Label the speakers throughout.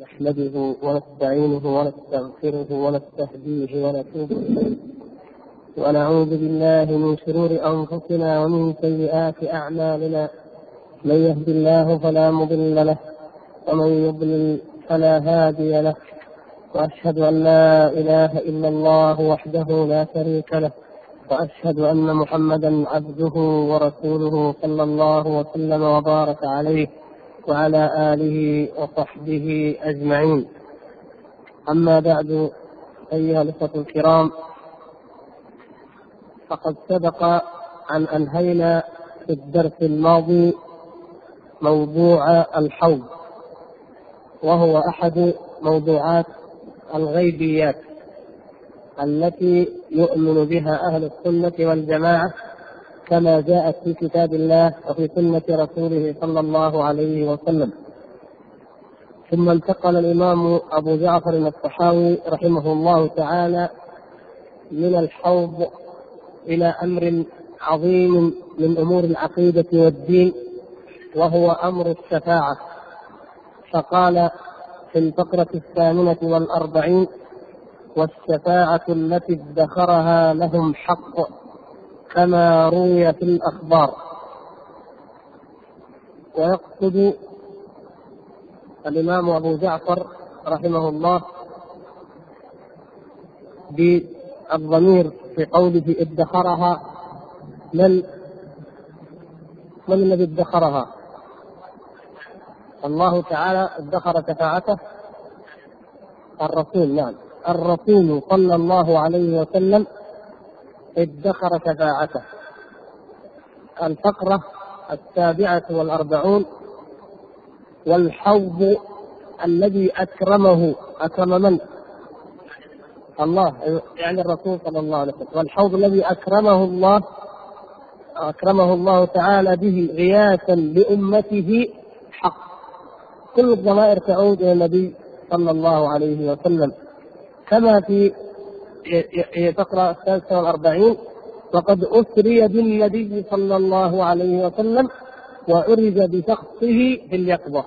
Speaker 1: نحمده ونستعينه ونستغفره ونستهديه ونتوب إليه. ونعوذ بالله من شرور أنفسنا ومن سيئات أعمالنا. من يهد الله فلا مضل له ومن يضلل فلا هادي له. وأشهد أن لا إله إلا الله وحده لا شريك له. وأشهد أن محمدا عبده ورسوله صلى الله وسلم وبارك عليه. وعلى آله وصحبه أجمعين. أما بعد أيها الأخوة الكرام فقد سبق أن أنهينا في الدرس الماضي موضوع الحوض وهو أحد موضوعات الغيبيات التي يؤمن بها أهل السنة والجماعة كما جاءت في كتاب الله وفي سنة رسوله صلى الله عليه وسلم. ثم انتقل الإمام أبو جعفر الطحاوي رحمه الله تعالى من الحوض إلى أمر عظيم من أمور العقيدة والدين وهو أمر الشفاعة. فقال في الفقرة الثامنة والأربعين والشفاعة التي ادخرها لهم حق كما روي في الأخبار ويقصد الإمام أبو جعفر رحمه الله بالضمير في قوله ادخرها من من الذي ادخرها؟ الله تعالى ادخر شفاعته الرسول نعم الرسول صلى الله عليه وسلم ادخر شفاعته. الفقرة السابعة والأربعون والحوض الذي أكرمه أكرم من؟ الله يعني الرسول صلى الله عليه وسلم. والحوض الذي أكرمه الله أكرمه الله تعالى به غياثا لأمته حق. كل الضمائر تعود إلى النبي صلى الله عليه وسلم. كما في تقرأ الثالثة والأربعين وقد أسري بالنبي صلى الله عليه وسلم وعرج بشخصه في اليقظة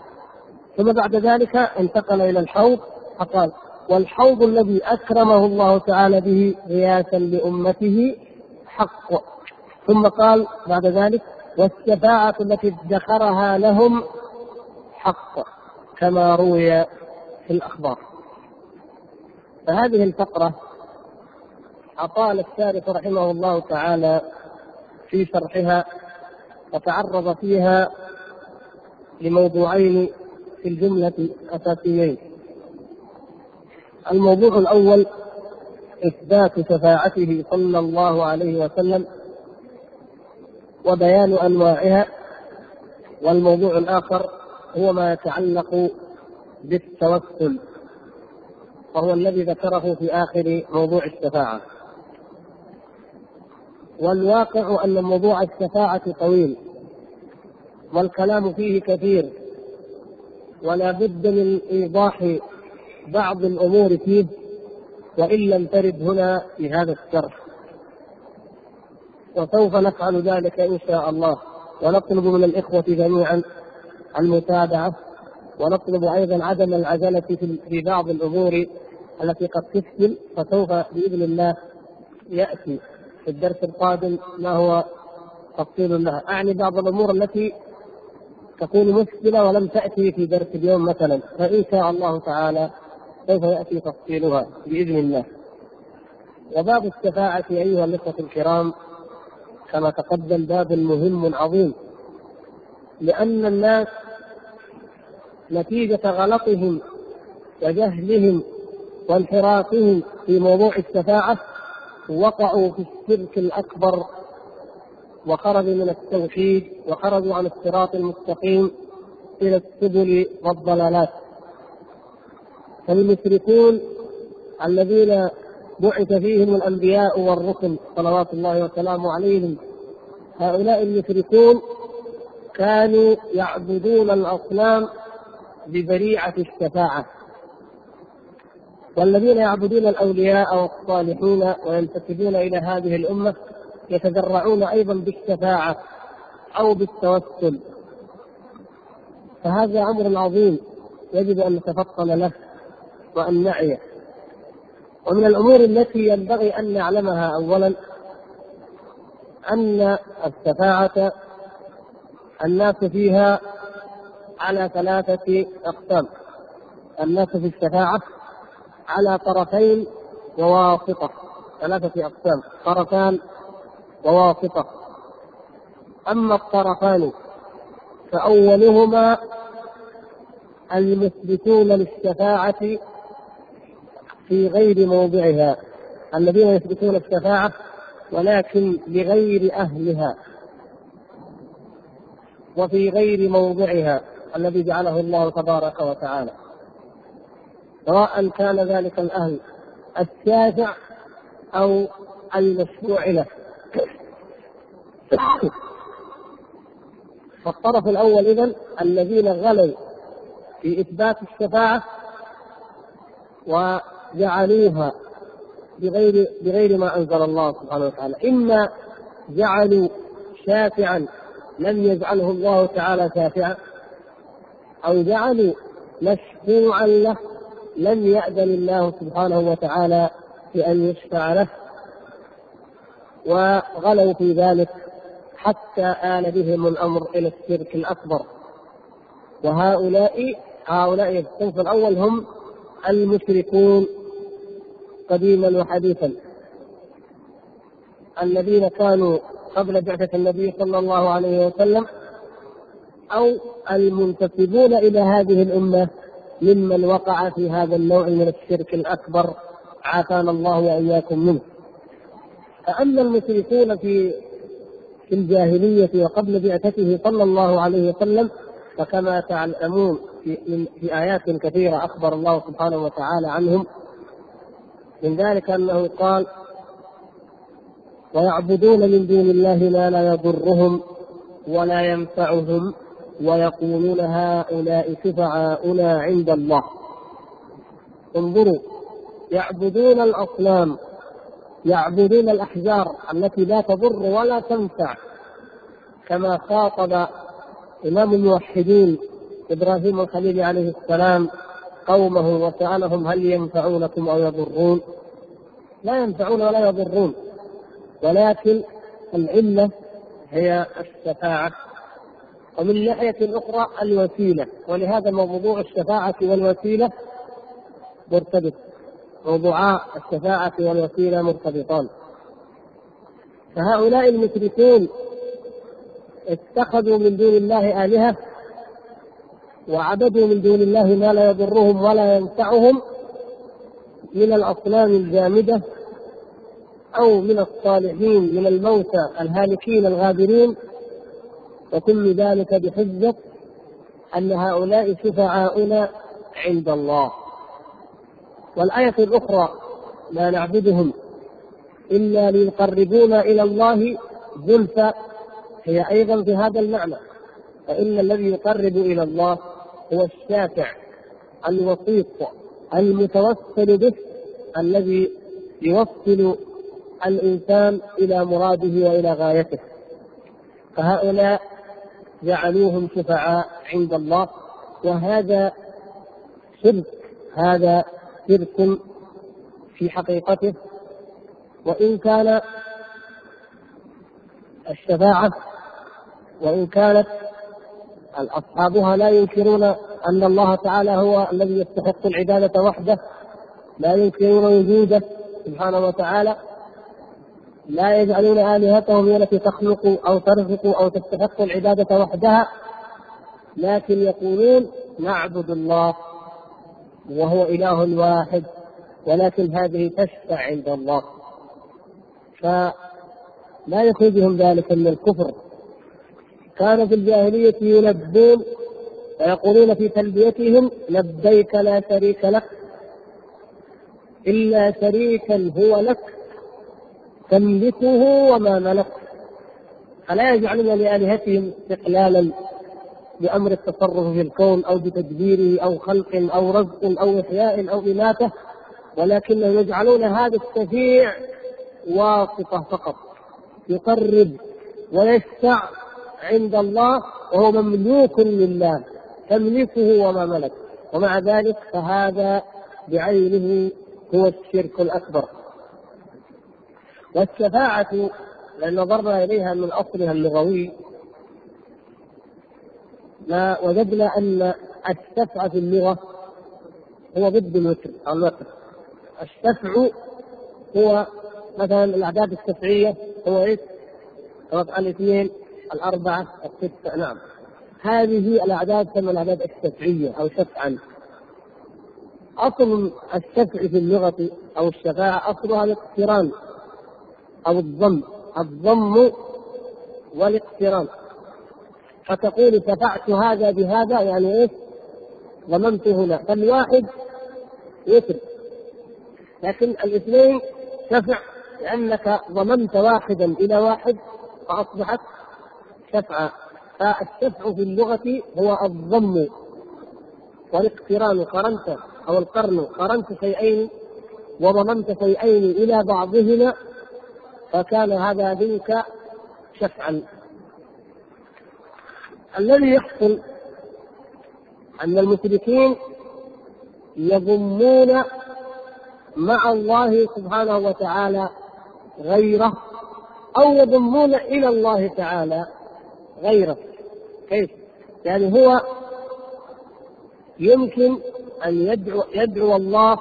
Speaker 1: ثم بعد ذلك انتقل إلى الحوض فقال والحوض الذي أكرمه الله تعالى به غياثا لأمته حق. ثم قال بعد ذلك والشفاعة التي ادخرها لهم حق كما روي في الأخبار. فهذه الفقرة أطال الشارح رحمه الله تعالى في شرحها وتعرض فيها لموضوعين في الجملة أساسيين الموضوع الأول إثبات شفاعته صلى الله عليه وسلم وبيان أنواعها والموضوع الآخر هو ما يتعلق بالتوسل وهو الذي ذكره في آخر موضوع الشفاعة. والواقع أن موضوع الشفاعة طويل والكلام فيه كثير ولا بد من إيضاح بعض الأمور فيه وإن لم ترد هنا في هذا الشرح. وسوف نفعل ذلك إن شاء الله. ونطلب من الإخوة جميعا المتابعة ونطلب أيضا عدم العجلة في بعض الأمور التي قد تشكل فسوف بإذن الله يأتي. في الدرس القادم ما هو تفصيل لها. أعني بعض الأمور التي تكون مشكلة ولم تأتي في درس اليوم مثلا. فإن شاء الله تعالى سوف يأتي تفصيلها بإذن الله. وباب الشفاعة أيها الإخوة الكرام كما تقدم باب مهم عظيم. لأن الناس نتيجة غلطهم وجهلهم وانحرافهم في موضوع الشفاعة وقعوا في الشرك الأكبر وخرجوا من التوحيد وخرجوا عن الصراط المستقيم إلى السبل والضلالات. فالمشركون الذين بعث فيهم الأنبياء والرسل صلوات الله وسلامه عليهم هؤلاء المشركون كانوا يعبدون الأصنام بذريعة الشفاعة. والذين يعبدون الأولياء والصالحين وينتسبون إلى هذه الأمة يتذرعون أيضا بالشفاعة أو بالتوسل. فهذا أمر عظيم يجب أن نتفطن له وأن نعيه. ومن الأمور التي ينبغي أن نعلمها اولا أن الشفاعة الناس فيها على ثلاثة أقسام. الناس في الشفاعة على طرفين وواسطة ثلاثة أقسام طرفان وواسطة. أما الطرفان فأولهما المثبتون للشفاعة في غير موضعها الذين يثبتون الشفاعة ولكن لغير أهلها وفي غير موضعها الذي جعله الله تبارك وتعالى. سواء كان ذلك الأهل الشافع أو المشروع له. فالطرف الأول إذن الذين غلوا في إثبات الشفاعة و جعلوها بغير بغير ما أنزل الله سبحانه وتعالى، إما جعلوا شافعا لم يجعله الله تعالى شافعا أو جعلوا مشفوعا له لم يأذن الله سبحانه وتعالى بأن يشفع له وغلوا في ذلك حتى آل بهم الأمر إلى الشرك الأكبر. وهؤلاء هؤلاء الصنف الأول هم المشركون قديما وحديثا الذين كانوا قبل بعثة النبي صلى الله عليه وسلم أو المنتسبون إلى هذه الأمة ممن وقع في هذا النوع من الشرك الأكبر عافانا الله وإياكم منه. فأما المشركون في في الجاهلية وقبل بعثته صلى الله عليه وسلم فكما تعلمون في, في آيات كثيرة أخبر الله سبحانه وتعالى عنهم. من ذلك أنه قال ويعبدون من دون الله ما لا يضرهم ولا ينفعهم ويقولون هؤلاء شفعاؤنا عند الله. انظروا يعبدون الأصنام يعبدون الأحجار التي لا تضر ولا تنفع كما خاطب إمام الموحدين إبراهيم الخليل عليه السلام قومه وسألهم هل ينفعونكم أو يضرون؟ لا ينفعون ولا يضرون ولكن العلة هي الشفاعة. ومن ناحية أخرى الوسيلة. ولهذا موضوع الشفاعة والوسيلة مرتبط. موضوعا الشفاعة والوسيلة مرتبطان. فهؤلاء المشركون اتخذوا من دون الله آلهة وعبدوا من دون الله ما لا يضرهم ولا ينفعهم من الأصنام الجامدة أو من الصالحين من الموتى الهالكين الغابرين وكل ذلك بحجة أن هؤلاء شفعاؤنا عند الله. والآية الأخرى لا نعبدهم إلا ليقربونا إلى الله زلفى هي أيضا في هذا المعنى. فإن الذي يقرب إلى الله هو الشافع الوسيط المتوسل به الذي يوصل الإنسان إلى مراده وإلى غايته. فهؤلاء جعلوهم شفعاء عند الله وهذا شرك هذا شرك في حقيقته. وإن كان الشفاعة وإن كانت أصحابها لا ينكرون أن الله تعالى هو الذي يستحق العبادة وحده لا ينكرون وجوده سبحانه وتعالى. لا يجعلون آلهتهم هي التي تخلق أو ترزق أو تستحق العبادة وحدها لكن يقولون نعبد الله وهو إله واحد ولكن هذه تشفع عند الله. فلا يخرجهم ذلك من الكفر. كانوا في الجاهلية يلبون ويقولون في تلبيتهم لبيك لا شريك لك إلا شريكا هو لك. تملكه وما ملك فلا يجعلون لآلهتهم استقلالا بأمر التصرف في الكون أو بتدبيره أو خلق أو رزق أو إحياء أو إماتة ولكنهم يجعلون هذا الشفيع واسطة فقط. يقرب ويشفع عند الله وهو مملوك لله تملكه وما ملك. ومع ذلك فهذا بعينه هو الشرك الأكبر. والشفاعة لأن نظرنا إليها من أصلها اللغوي. ما وجدنا أن الشفع في اللغة هو ضد الوتر الوتر. الشفع هو مثلا الأعداد الشفعية هو إيش؟ الاثنين الأربعة الستة نعم. هذه الأعداد تسمى الأعداد الشفعية أو شفعا. أصل الشفع في اللغة أو الشفاعة أصلها الاقتران. أو الضم الضم والاقتران. فتقول شفعت هذا بهذا يعني إيش؟ ضممت هنا. فالواحد يتر لكن الاثنين شفع لأنك ضممت واحدا إلى واحد فأصبحت شفعا. فالشفع في اللغة هو الضم والاقتران. قرنت أو القرن قرنت شيئين وضممت شيئين إلى بعضهما فكان هذا منك شفعا الذي يحصل أن المشركين يضمون مع الله سبحانه وتعالى غيره أو يضمون إلى الله تعالى غيره كيف؟ يعني هو يمكن أن يدعو يدعو الله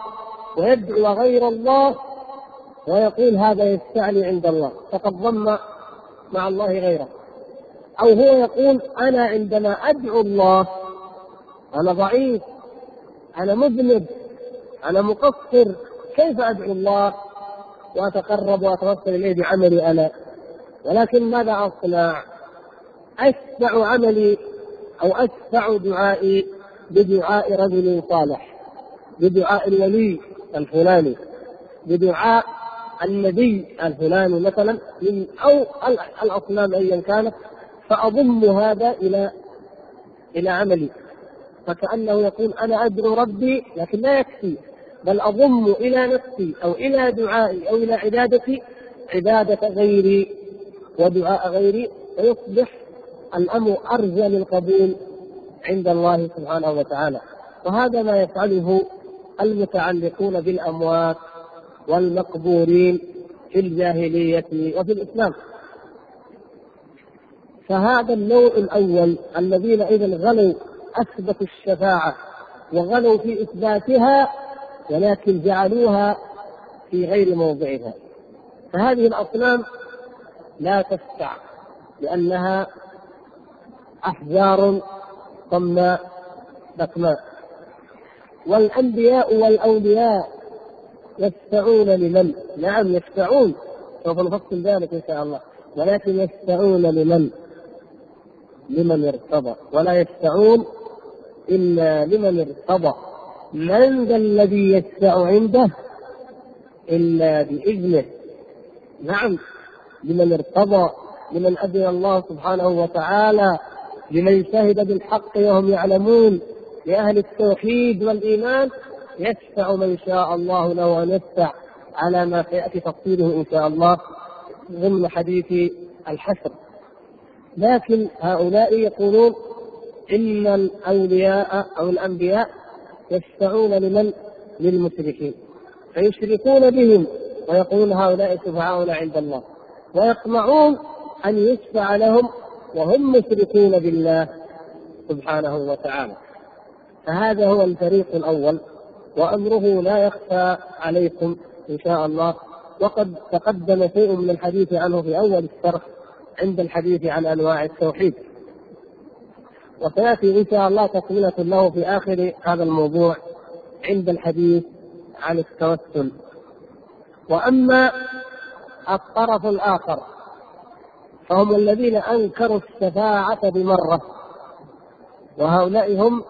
Speaker 1: ويدعو غير الله ويقول هذا يستعلي عند الله فقد ضم مع الله غيره. أو هو يقول أنا عندما أدعو الله أنا ضعيف أنا مذنب أنا مقصر كيف أدعو الله؟ وأتقرب وأتوسل إليه بعملي أنا. ولكن ماذا أصنع؟ أشفع عملي أو أشفع دعائي بدعاء رجل صالح بدعاء الولي الفلاني بدعاء النبي الفلاني مثلا من أو الأصنام ايا كانت فأضم هذا إلى إلى عملي. فكأنه يقول أنا أدعو ربي لكن لا يكفي بل أضم إلى نفسي أو إلى دعائي أو إلى عبادتي عبادة غيري ودعاء غيري فيصبح الأمر أرجى للقبول عند الله سبحانه وتعالى. وهذا ما يفعله المتعلقون بالأموات. والمقبورين في الجاهلية وفي الإسلام. فهذا النوع الأول الذين اذا غلوا أثبتوا الشفاعة وغلوا في إثباتها ولكن جعلوها في غير موضعها. فهذه الأصنام لا تفتع لأنها أحجار صماء بكماء والأنبياء والأولياء يشفعون لمن؟ نعم يشفعون سوف نفصل ذلك إن شاء الله. ولكن يشفعون لمن؟ لمن ارتضى. ولا يشفعون إلا لمن ارتضى. من ذا الذي يشفع عنده؟ إلا بإذنه. نعم لمن ارتضى لمن أذن الله سبحانه وتعالى لمن شهد بالحق وهم يعلمون. لأهل التوحيد والإيمان يشفع من شاء الله له أن يشفع على ما سيأتي تفصيله إن شاء الله ضمن حديث الحشر. لكن هؤلاء يقولون إن الأولياء أو الأنبياء يشفعون لمن؟ للمشركين. فيشركون بهم ويقولون هؤلاء شفعاؤنا عند الله. ويطمعون أن يشفع لهم وهم مشركون بالله سبحانه وتعالى. فهذا هو الفريق الأول. وأمره لا يخفى عليكم إن شاء الله. وقد تقدم شيء من الحديث عنه في أول الشرح عند الحديث عن أنواع التوحيد. وسيأتي إن شاء الله تكملة له في آخر هذا الموضوع عند الحديث عن التوسل. وأما الطرف الآخر فهم الذين أنكروا الشفاعة بمرة وهؤلاء هم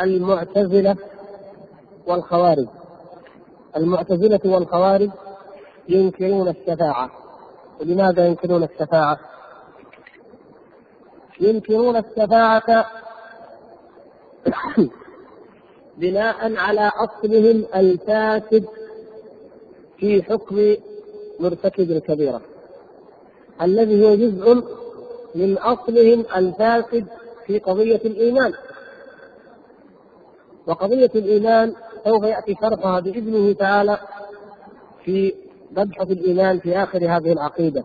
Speaker 1: المعتزلة. والخوارج. المعتزلة والخوارج ينكرون الشفاعة. ولماذا ينكرون الشفاعة؟ ينكرون الشفاعة بناء على أصلهم الفاسد في حكم مرتكب الكبيرة. الذي هو جزء من أصلهم الفاسد في قضية الإيمان. وقضية الإيمان سوف يأتي شرحها بإذنه تعالى في مبحث الإيمان في آخر هذه العقيدة.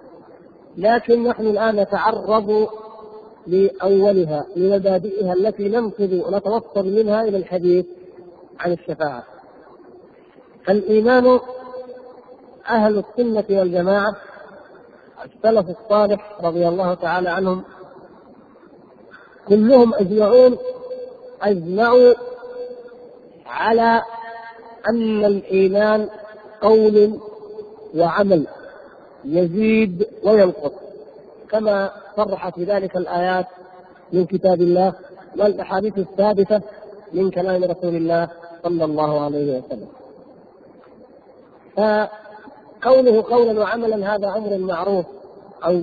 Speaker 1: لكن نحن الآن نتعرض لأولها لمبادئها التي ننقذ ونتوصل منها إلى الحديث عن الشفاعة. فالإيمان أهل السنة والجماعة السلف الصالح رضي الله تعالى عنهم كلهم أجمعون أجمعوا على أن الإيمان قول وعمل يزيد وينقص كما صرحت بذلك الآيات من كتاب الله والأحاديث الثابتة من كلام رسول الله صلى الله عليه وسلم. فكونه قولا وعملا هذا أمر معروف أو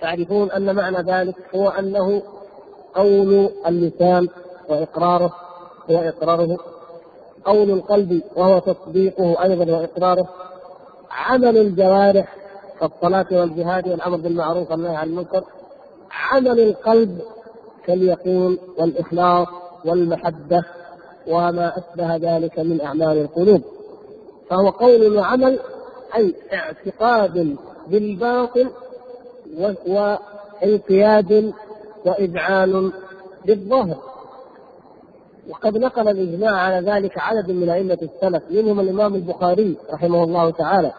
Speaker 1: تعرفون أن معنى ذلك هو أنه قول اللسان وإقراره هو إقراره قول القلب وهو تصديقه أيضا وإقراره. عمل الجوارح كالصلاة والجهاد والأمر بالمعروف والنهي عن المنكر. عمل القلب كاليقين والإخلاص والمحبة وما أشبه ذلك من أعمال القلوب. فهو قول وعمل أي اعتقاد بالباطن وانقياد وإذعان بالظاهر. وقد نقل الإجماع على ذلك عدد من أئمة السلف منهم الإمام البخاري رحمه الله تعالى.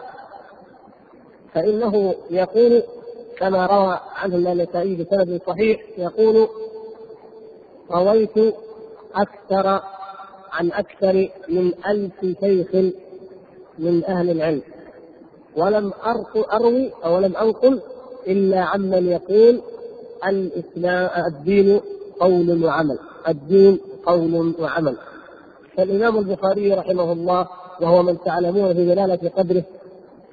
Speaker 1: فإنه يقول كما روى عنه النسائي بسند صحيح يقول رويت أكثر عن أكثر من ألف شيخ من أهل العلم ولم أروي أو لم أنقل إلا عمن يقول الإسلام الدين قول وعمل الدين قول وعمل. فالإمام البخاري رحمه الله وهو من تعلمون في دلالة قدره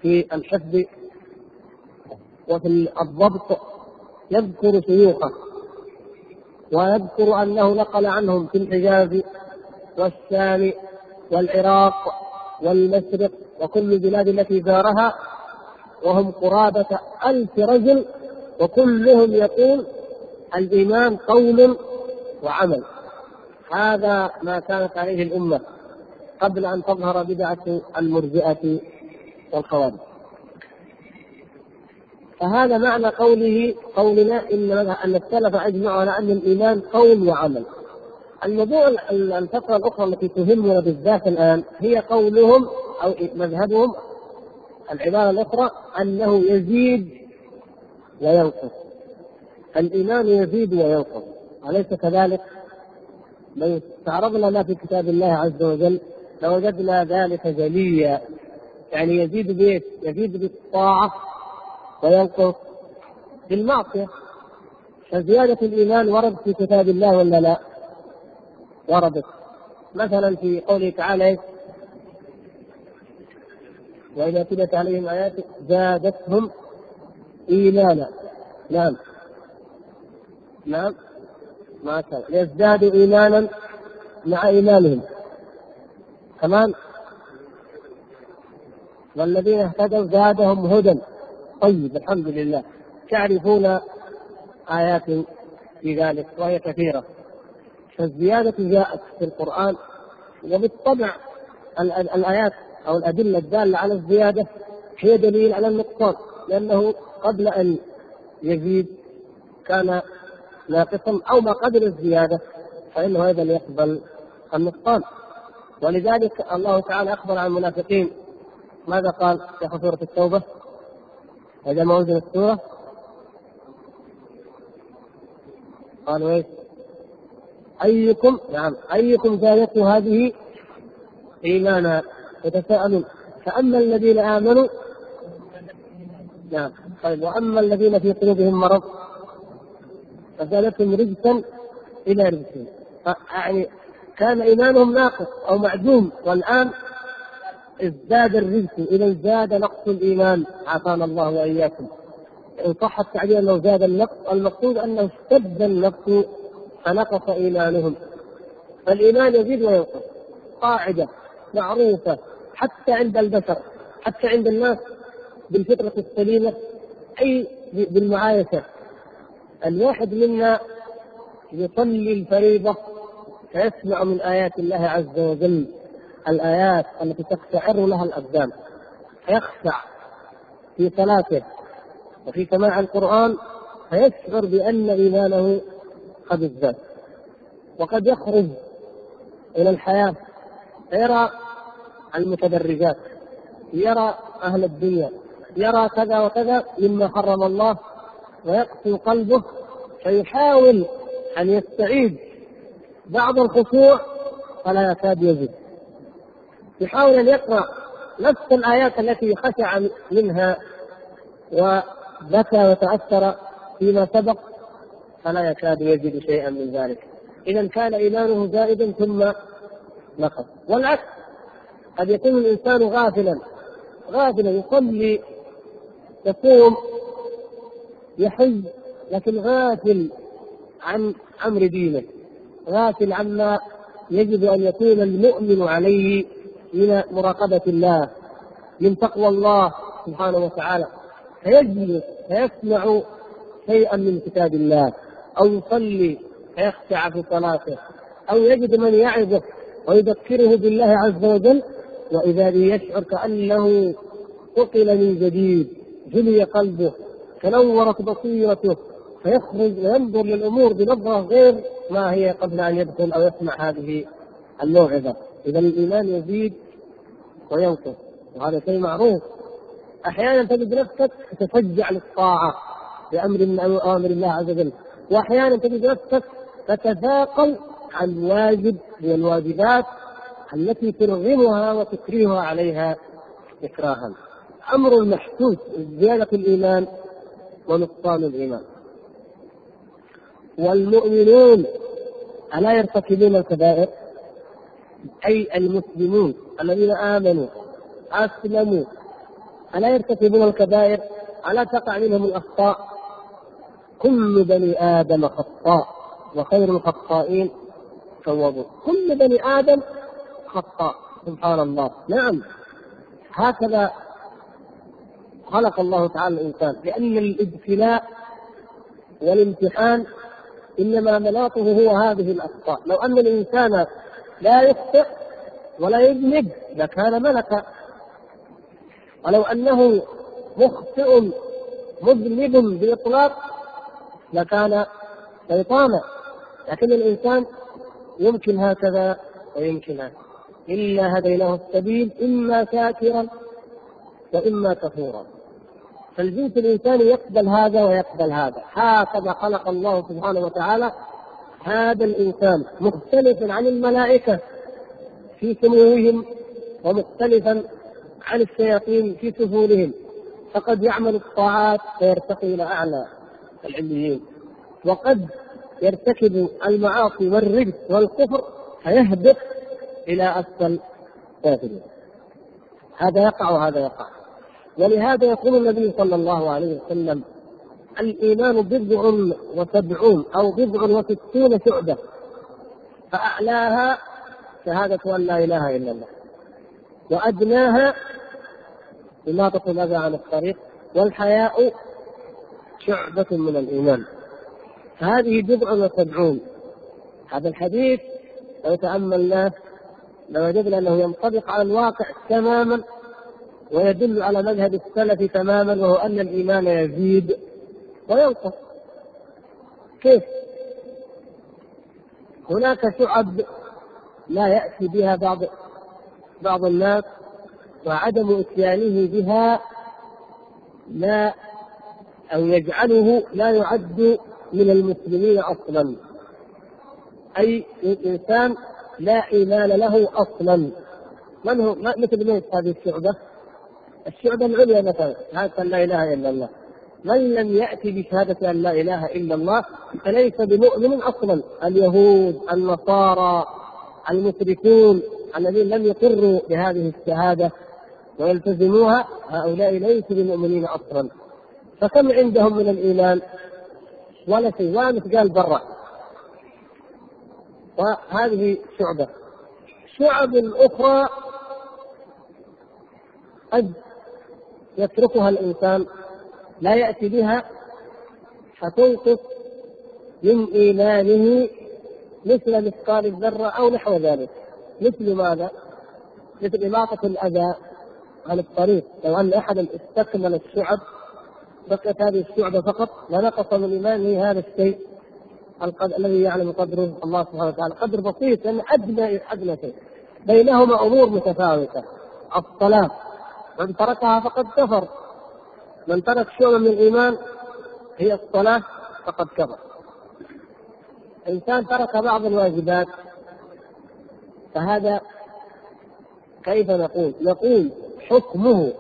Speaker 1: في الحفظ وفي الضبط يذكر شيوخه ويذكر أنه نقل عنهم في الحجاز والشام والعراق والمشرق وكل البلاد التي زارها وهم قرابة ألف رجل وكلهم يقول الإيمان قول وعمل. هذا ما كانت عليه الأمة قبل أن تظهر بدعة المرجئة والخوارج فهذا معنى قوله قولنا إن أن السلف أجمعوا على أن الإيمان قول وعمل. الموضوع الفقرة الأخرى التي تهمنا بالذات الآن هي قولهم أو مذهبهم العبارة الأخرى أنه يزيد وينقص. الإيمان يزيد وينقص، أليس كذلك؟ لو استعرضنا ما في كتاب الله عز وجل لوجدنا ذلك جليا. يعني يزيد بايش؟ يزيد بالطاعة وينقص بالمعصية. فزيادة الإيمان ورد في كتاب الله ولا لا؟ وردت. مثلا في قوله تعالى وإذا تلت عليهم آيات زادتهم إيمانا. نعم. نعم. ما كان. ليزدادوا إيمانا مع إيمانهم. كمان والذين اهتدوا زادهم هدى. طيب الحمد لله. تعرفون آيات في ذلك وهي كثيرة. فالزيادة جاءت في القرآن وبالطبع الآيات أو الأدلة الدالة على الزيادة هي دليل على النقصان لأنه قبل أن يزيد كان ناقصا أو ما قبل الزيادة فإنه أيضا يقبل النقصان. ولذلك الله تعالى أخبر عن المنافقين. ماذا قال في سورة التوبة؟ هذا ما أنزل السورة قالوا إيش؟ أيكم نعم أيكم زادته هذه إيمانا؟ يتساءلون. فأما الذين آمنوا نعم طيب وأما الذين في قلوبهم مرض فزادتهم رجسا إلى رجسهم يعني كان إيمانهم ناقص أو معدوم والآن ازداد الرزق اذا ازداد نقص الإيمان. عافانا الله وإياكم. إن صح التعبير أنه زاد النقص المقصود أنه اشتد النقص فنقص إيمانهم. فالإيمان يزيد وينقص. قاعدة معروفة حتى عند البشر حتى عند الناس بالفطرة السليمة أي بالمعايشة. الواحد منا يصلي الفريضة فيسمع من آيات الله عز وجل الآيات التي تقشعر لها الأبدان فيخشع في صلاته. وفي سماع القرآن فيشعر بأن إيمانه قد ازداد. وقد يخرج إلى الحياة فيرى المتدرجات يرى أهل الدنيا يرى كذا وكذا مما حرم الله ويقسو قلبه فيحاول أن يستعيد بعض الخشوع فلا يكاد يجد يحاول أن يقرأ نفس الآيات التي خشع منها وبكى وتأثر فيما سبق فلا يكاد يجد شيئا من ذلك. إذا كان إيمانه زائدا ثم نقص. والعكس قد يكون الإنسان غافلا غافلا يصلي يصوم يحج لكن غافل عن أمر دينه غافل عما يجب أن يكون المؤمن عليه من مراقبة الله من تقوى الله سبحانه وتعالى. فيجلس فيسمع شيئا من كتاب الله أو يصلي فيخشع في صلاته أو يجد من يعظه ويذكره بالله عز وجل. وإذا به يشعر كأنه ثقل من جديد جلي قلبه تنورت بصيرته فيخرج وينظر للأمور بنظرة غير ما هي قبل أن يدخل أو يسمع هذه الموعظة. إذا الإيمان يزيد وينقص وهذا شيء معروف. أحيانا تجد نفسك تتشجع للطاعة بأمر من أوامر الله عز وجل. وأحيانا تجد نفسك تتثاقل عن واجب من الواجبات التي ترغمها وتكرهها عليها إكراها. أمر محسوس زيادة الإيمان ونقصان الإيمان. والمؤمنون ألا يرتكبون الكبائر؟ أي المسلمون الذين آمنوا أسلموا ألا يرتكبون الكبائر؟ ألا تقع منهم الأخطاء؟ كل بني آدم خطاء وخير الخطائين توابون. كل بني آدم خطاء سبحان الله. نعم. هكذا خلق الله تعالى الإنسان. لأن الابتلاء والامتحان إنما مناطه هو هذه الأخطاء. لو أن الإنسان لا يخطئ ولا يذنب لكان ملكا. ولو أنه مخطئ مذنب بإطلاق لكان شيطانا. لكن الإنسان يمكن هكذا ويمكن هكذا. الا هديناه السبيل إما شاكرا وإما كفورا. فالجنس الانساني يقبل هذا ويقبل هذا. هكذا خلق الله سبحانه وتعالى هذا الإنسان مختلفا عن الملائكة في سموهم ومختلفا عن الشياطين في سفولهم فقد يعمل الطاعات فيرتقي إلى أعلى العليين. وقد يرتكب المعاصي والرجس والكفر فيهبط إلى أسفل سافلين هذا يقع وهذا يقع. ولهذا يقول النبي صلى الله عليه وسلم الإيمان بضع وسبعون أو بضع وستون شعبة فأعلاها شهادة أن لا إله إلا الله وأدناها إماطة الأذى عن الطريق والحياء شعبة من الإيمان. هذه بضع وسبعون. هذا الحديث لو تأملناه لوجدنا أنه ينطبق على الواقع تماما ويدل على مذهب السلف تماما وهو أن الإيمان يزيد وينقص كيف؟ هناك شعب لا يأتي بها بعض بعض الناس وعدم إتيانه بها لا أو يجعله لا يعد من المسلمين أصلا أي إنسان لا إيمان له أصلا من هو مثل من هذه الشعبة؟ الشعبة العليا مثلا شهادة لا إله إلا الله. من لم يأتي بشهادة أن لا إله إلا الله فليس بمؤمن أصلا. اليهود النصارى المشركون الذين لم يقروا بهذه الشهادة ويلتزموها هؤلاء ليسوا بمؤمنين أصلا. فكم عندهم من الإيمان؟ ولا شيء ولا مثقال برا وهذه شعبة. شعب أخرى قد يتركها الإنسان لا يأتي بها فتنقص من إيمانه مثل مثقال الذرة أو نحو ذلك. مثل ماذا؟ مثل إماطة الأذى عن الطريق. لو أن أحدا استكمل الشعب بقيت هذه الشعبة فقط لنقص من إيمانه هذا الشيء الذي يعلم قدره الله سبحانه وتعالى. قدر بسيط لأن أدنى أدنى شيء. بينهما أمور متفاوتة. الصلاة من تركها فقد كفر. من ترك شعبة من الإيمان هي الصلاة فقد كفر. إنسان ترك بعض الواجبات فهذا كيف نقول؟ نقول حكمه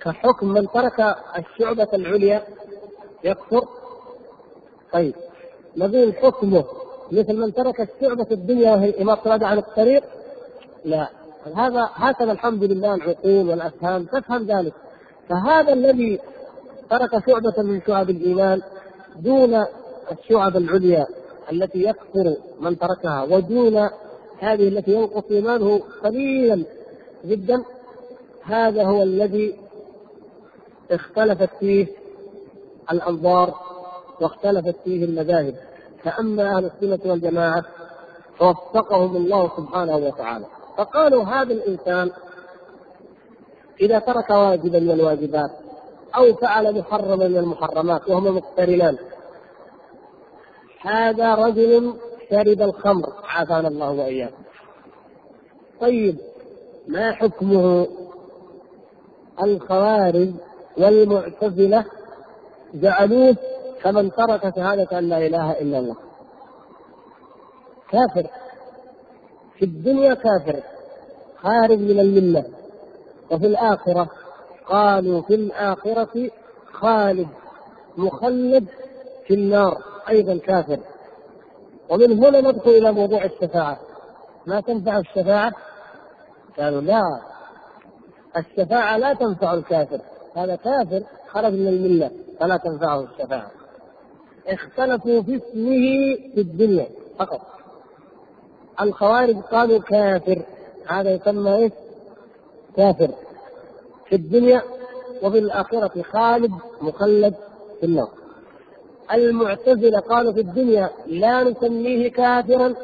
Speaker 1: كحكم من ترك الشعبة العليا يكفر؟ طيب نقول حكمه مثل من ترك الشعبة الدنيا وهي إماطة عن الطريق؟ لا. هذا هكذا الحمد لله العقول والأفهام تفهم ذلك. فهذا الذي ترك شعبة من شعب الإيمان دون الشعب العليا التي يكفر من تركها ودون هذه التي ينقص إيمانه قليلا جدا. هذا هو الذي اختلفت فيه الأنظار واختلفت فيه المذاهب. فأما أهل السنة والجماعة فوفقهم الله سبحانه وتعالى. فقالوا هذا الإنسان إذا ترك واجبا من الواجبات أو فعل محرما من المحرمات وهما مقترنان هذا رجل شرب الخمر عافانا الله وإياكم. طيب ما حكمه الخوارج والمعتزلة جعلوه كمن ترك شهادة أن لا إله إلا الله؟ كافر. في الدنيا كافر خارج من الملة. وفي الآخرة قالوا في الآخرة خالد مخلد في النار أيضا كافر. ومن هنا ندخل إلى موضوع الشفاعة. ما تنفع الشفاعة؟ قالوا لا الشفاعة لا تنفع الكافر. هذا كافر خرج من الملة فلا تنفعه الشفاعة. اختلفوا في اسمه في الدنيا فقط. الخوارج قالوا كافر. هذا يسمى إيش؟ كافر. في الدنيا وفي الآخرة خالد مخلد في النار. المعتزلة قالوا في الدنيا لا نسميه كافرا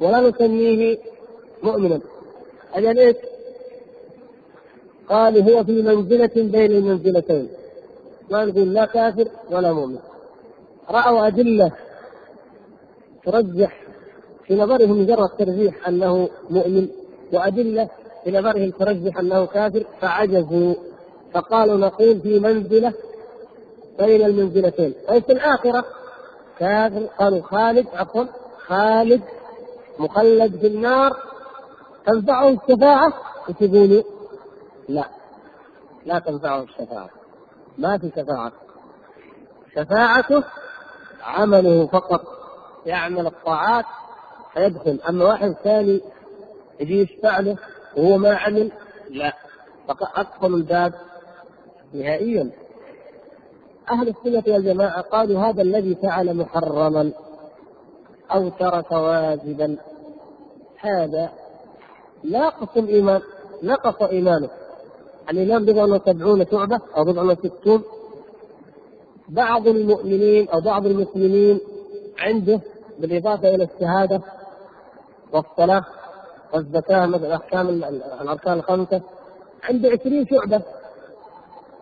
Speaker 1: ولا نسميه مؤمنا. أجل إيش؟ قالوا هو في منزلة بين المنزلتين. ما نقول لا كافر ولا مؤمن. رأوا أدلة ترجح في نظرهم مجرد ترجيح أنه مؤمن وأدلة في نظرهم ترجح أنه كافر فعجزوا. فقالوا نقول في منزلة بين المنزلتين. طيب في الآخرة؟ كافر. قالوا خالد عفوا خالد مخلد في النار. تنفعه الشفاعة؟ وتقولوا لا لا تنفعه الشفاعة. ما في شفاعة. شفاعته عمله فقط. يعمل الطاعات فيدخل. أما واحد ثاني يجي يشفع له وهو ما عمل لا. فقد اقفل الباب نهائيا. أهل السنة والجماعة قالوا هذا الذي فعل محرما أو ترك واجبا. هذا ناقص الإيمان نقص إيمانه. الإيمان بضع وسبعون شعبة أو بضع وستون. بعض المؤمنين أو بعض المسلمين عنده بالإضافة إلى الشهادة والصلاة والزكاة مثل أحكام الأركان الخمسة. عنده عشرين شعبة.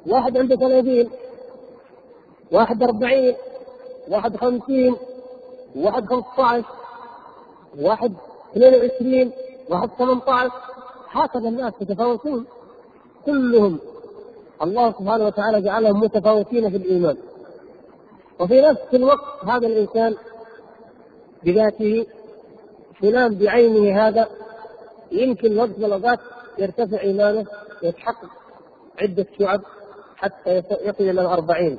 Speaker 1: واحد عنده ثلاثين. واحد أربعين. واحد خمسين. واحد خمسة عشر واحد اثنين وعشرين. واحد ثمانية عشر هكذا الناس يتفاوتون. كلهم. الله سبحانه وتعالى جعلهم متفاوتين في الإيمان. وفي نفس الوقت هذا الإنسان بذاته فلان بعينه هذا يمكن وقت الأوقات يرتفع إيمانه ويتحقق عدة شعب حتى يصل إلى الأربعين.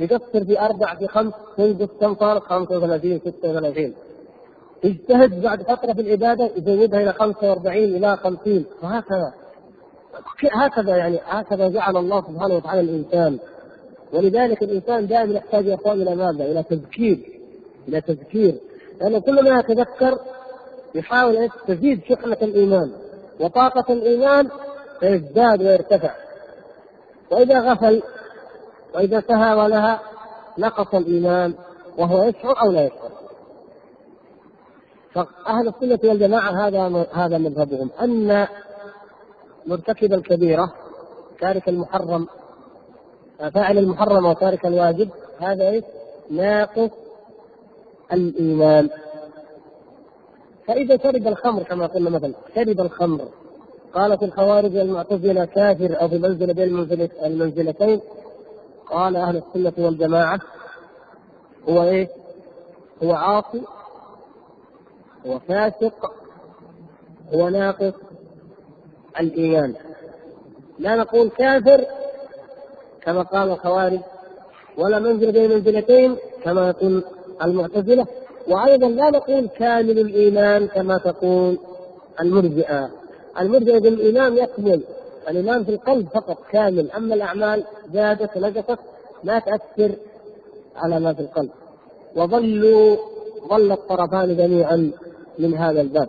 Speaker 1: يقصر في أربع في خمس ينقص كم صار؟ 35 36 يجتهد بعد فترة في العبادة يزودها إلى 45 إلى 50 وهكذا. هكذا يعني هكذا جعل الله سبحانه وتعالى الإنسان. ولذلك الإنسان دائما يحتاج يا أخوان إلى ماذا؟ إلى تذكير. إلى تذكير. لأنه كلما يتذكر يحاول ان تزيد شحنة الإيمان. وطاقة الإيمان فيزداد ويرتفع. وإذا غفل وإذا سهى ولها نقص الإيمان. وهو يشعر أو لا يشعر. فأهل السنة والجماعة هذا هذا مذهبهم. أن مرتكب الكبيرة تارك المحرم فاعل المحرم وتارك الواجب هذا إيش؟ ناقص الإيمان فإذا شرب الخمر كما قلنا مثلا شرب الخمر قالت الخوارج والمعتزلة كافر أو في منزلة بين المنزلتين قال أهل السنة والجماعة هو إيه؟ هو عاصي هو فاسق هو ناقص الإيمان لا نقول كافر كما قال الخوارج ولا منزل بين منزلتين كما يقول المعتزلة. وأيضا لا نقول كامل الإيمان كما تقول المرجئة. المرجئة بالإيمان يكمل. الإيمان في القلب فقط كامل. أما الأعمال زادت نقصت لا تأثر على ما في القلب. وظلوا ظل الطرفان جميعا من هذا الباب.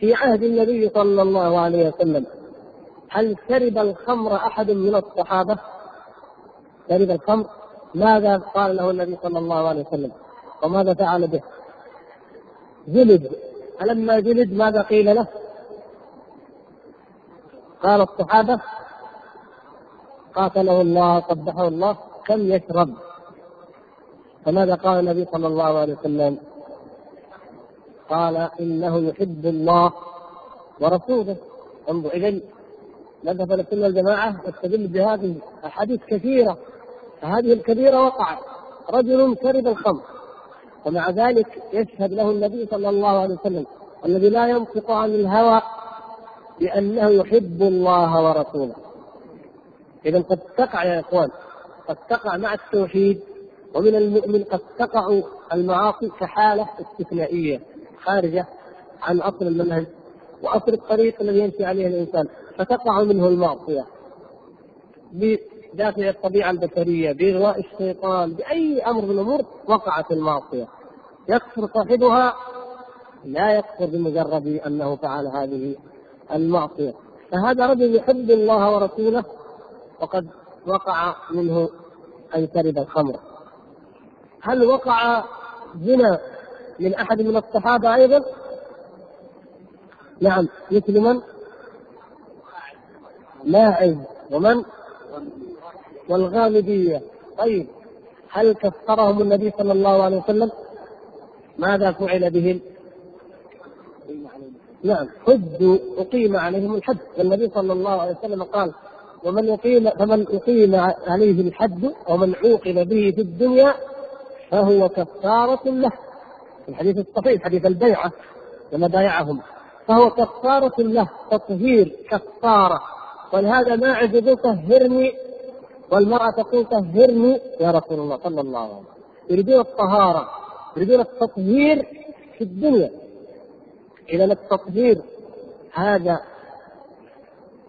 Speaker 1: في عهد النبي صلى الله عليه وسلم هل شرب الخمر أحد من الصحابة؟ شرب الخمر؟ ماذا قال له النبي صلى الله عليه وسلم؟ وماذا فعل به؟ جلد فلما جلد ماذا قيل له؟ قال الصحابة قاتله الله قبحه الله كم يشرب؟ فماذا قال النبي صلى الله عليه وسلم؟ قال إنه يحب الله ورسوله انظر اذا مذهب السنة والجماعة يستدل بهذه احاديث كثيرة فهذه الكبيرة وقعت. رجل شرب الخمر. ومع ذلك يشهد له النبي صلى الله عليه وسلم الذي لا ينطق عن الهوى بأنه يحب الله ورسوله. إذا قد تقع يا إخوان قد تقع مع التوحيد ومن المؤمن قد تقع المعاصي كحالة استثنائية خارجة عن أصل المنهج وأصل الطريق الذي يمشي عليه الإنسان فتقع منه المعصية. بدافع الطبيعة البشرية بإغواء الشيطان بأي أمر من الأمور وقعت المعصية. يكفر صاحبها لا يكفر بمجرد أنه فعل هذه المعصية. فهذا رجل يحب الله ورسوله وقد وقع منه أن شرب الخمر. هل وقع زنا من أحد من الصحابة أيضا؟ نعم مثل من؟ ماعز ومن؟ والغامدية طيب هل كفرهم النبي صلى الله عليه وسلم؟ ماذا فعل بهم؟ نعم حجوا أقيم عليهم الحد والنبي صلى الله عليه وسلم قال ومن يقيم فمن أقيم عليه الحد ومن عوقب به في الدنيا فهو كفارة له. الحديث الصحيح حديث البيعة لما بايعهم. فهو كفارة له تطهير كفارة. ولهذا ما عجب طهرني والمرأة تقول طهرني يا رسول الله صلى الله عليه وسلم يريدون الطهارة يريدون التطهير في الدنيا إذا التطهير هذا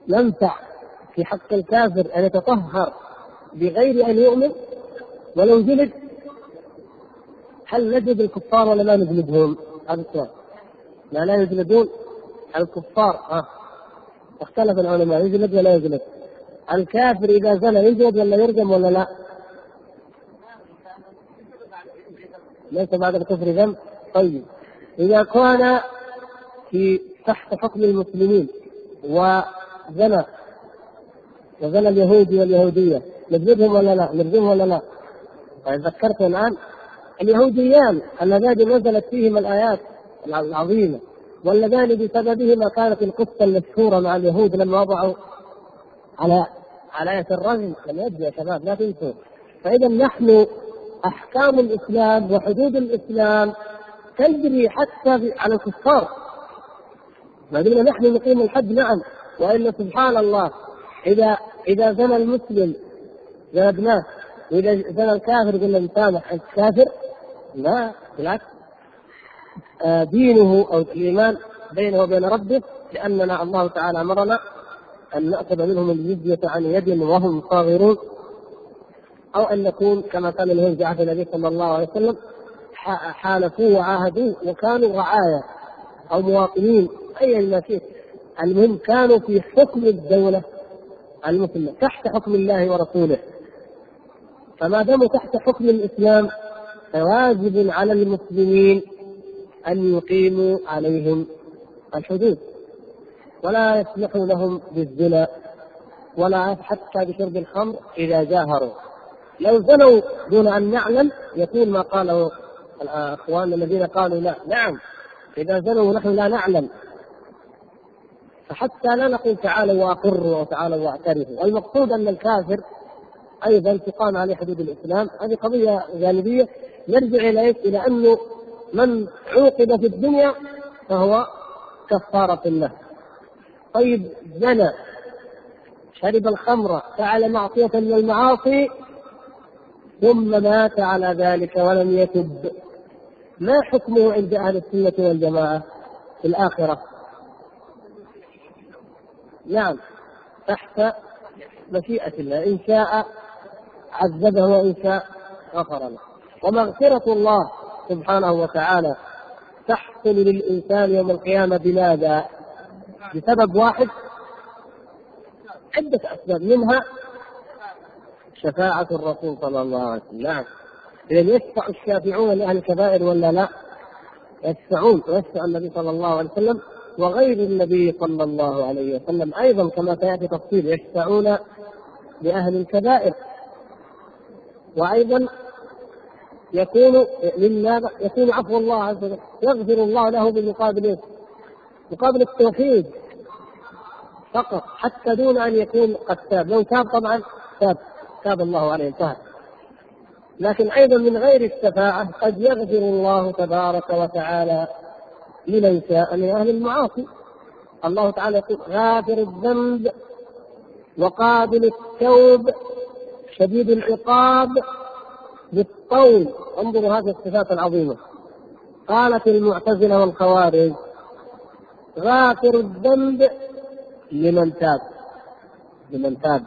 Speaker 1: ينفع في حق الكافر أن يتطهر بغير أن يؤمن ولو جلد هل نجد الكفار ولا لا نجلدهم؟ هذا السؤال. لا لا يجلدون الكفار ها اختلف العلماء يجلد ولا يجلد؟ الكافر إذا زنى يجلد ولا يرجم ولا لا؟ ليس بعد الكفر ذنب؟ طيب إذا كان في تحت حكم المسلمين وزنى وزنى اليهودي واليهودية نجلدهم ولا لا؟ نرجمهم ولا لا؟ طيب ذكرت الآن اليهوديان اللذان نزلت فيهما الآيات العظيمة واللذان بسببهما كانت القصة المشهورة مع اليهود لما وضعوا على على الرجم لم يجي يا شباب لا تنسوا. فإذا نحن أحكام الإسلام وحدود الإسلام تجري حتى على الكفار. ما دمنا نحن نقيم الحد نعم وإلا سبحان الله إذا إذا زنى المسلم جلدناه وإذا زنى الكافر قلنا نسامح الكافر لا بالعكس. آه، دينه أو الإيمان بينه وبين ربه لأننا الله تعالى أمرنا أن نأخذ منهم الجزية عن يد وهم صاغرون أو أن نكون كما كان اليهود عهد النبي صلى الله عليه وسلم حالفوه وعاهدوه وكانوا رعايا أو مواطنين ايا ما شئت المهم كانوا في حكم الدولة المسلمة تحت حكم الله ورسوله. فما داموا تحت حكم الإسلام فواجب على المسلمين أن يقيموا عليهم الحدود. ولا يسمحوا لهم بالزنا ولا حتى بشرب الخمر إذا جاهروا. لو زنوا دون أن نعلم يكون ما قاله الأخوان الذين قالوا لا. نعم إذا زنوا ونحن لا نعلم. فحتى لا نقول تعالوا وأقروا وتعالوا واعترفوا، المقصود أن الكافر أيضا تقام عليه حدود الإسلام، هذه قضية جانبيه نرجع إلى إيش؟ إلى انه من عوقب في الدنيا فهو كفارة له. طيب زنى شرب الخمر فعل معصية من المعاصي ثم مات على ذلك ولم يتب. ما حكمه عند أهل السنة والجماعة في الآخرة؟ نعم تحت مشيئة الله إن شاء عذبه وإن شاء غفر له. ومغفرة الله سبحانه وتعالى تحصل للإنسان يوم القيامة بماذا؟ بسبب واحد عدة أسباب منها شفاعة الرسول صلى الله عليه وسلم نعم إذا يشفع الشافعون لأهل الكبائر ولا لا؟ يشفعون ويشفع النبي صلى الله عليه وسلم وغير النبي صلى الله عليه وسلم أيضا كما سيأتي تفصيل يشفعون لأهل الكبائر وأيضا يكون لماذا؟ يكون عفو الله عز وجل يغفر الله له بمقابل مقابل التوحيد فقط حتى دون أن يكون قد تاب، لو تاب طبعا تاب. تاب الله عليه انتهى. لكن أيضا من غير الشفاعة قد يغفر الله تبارك وتعالى لمن شاء من أهل المعاصي. الله تعالى يقول غافر الذنب وقابل التوب شديد العقاب بالطول. انظروا هذه الصفات العظيمة. قالت المعتزلة والخوارج غافر الذنب لمن تاب. لمن تاب.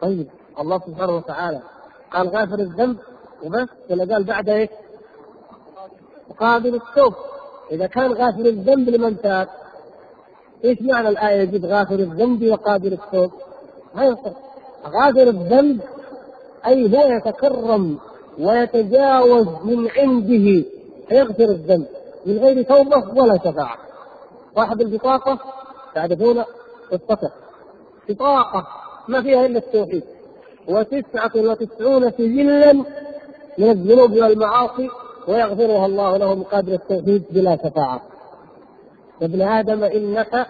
Speaker 1: طيب الله سبحانه وتعالى قال غافر الذنب وبس ولا قال بعد إيش؟ قابل التوب. إذا كان غافر الذنب لمن تاب إيش معنى الآية يجيب غافر الذنب وقابل التوب؟ ما يصح. غافر الذنب أي هو يتكرم ويتجاوز من عنده فيغفر الذنب. من غير توبة ولا شفاعة. صاحب البطاقة تعرفون الصفة بطاقة ما فيها إلا التوحيد. وتسعة وتسعون سجلا من الذنوب والمعاصي ويغفرها الله له مقابل التوحيد بلا شفاعة. يا ابن آدم إنك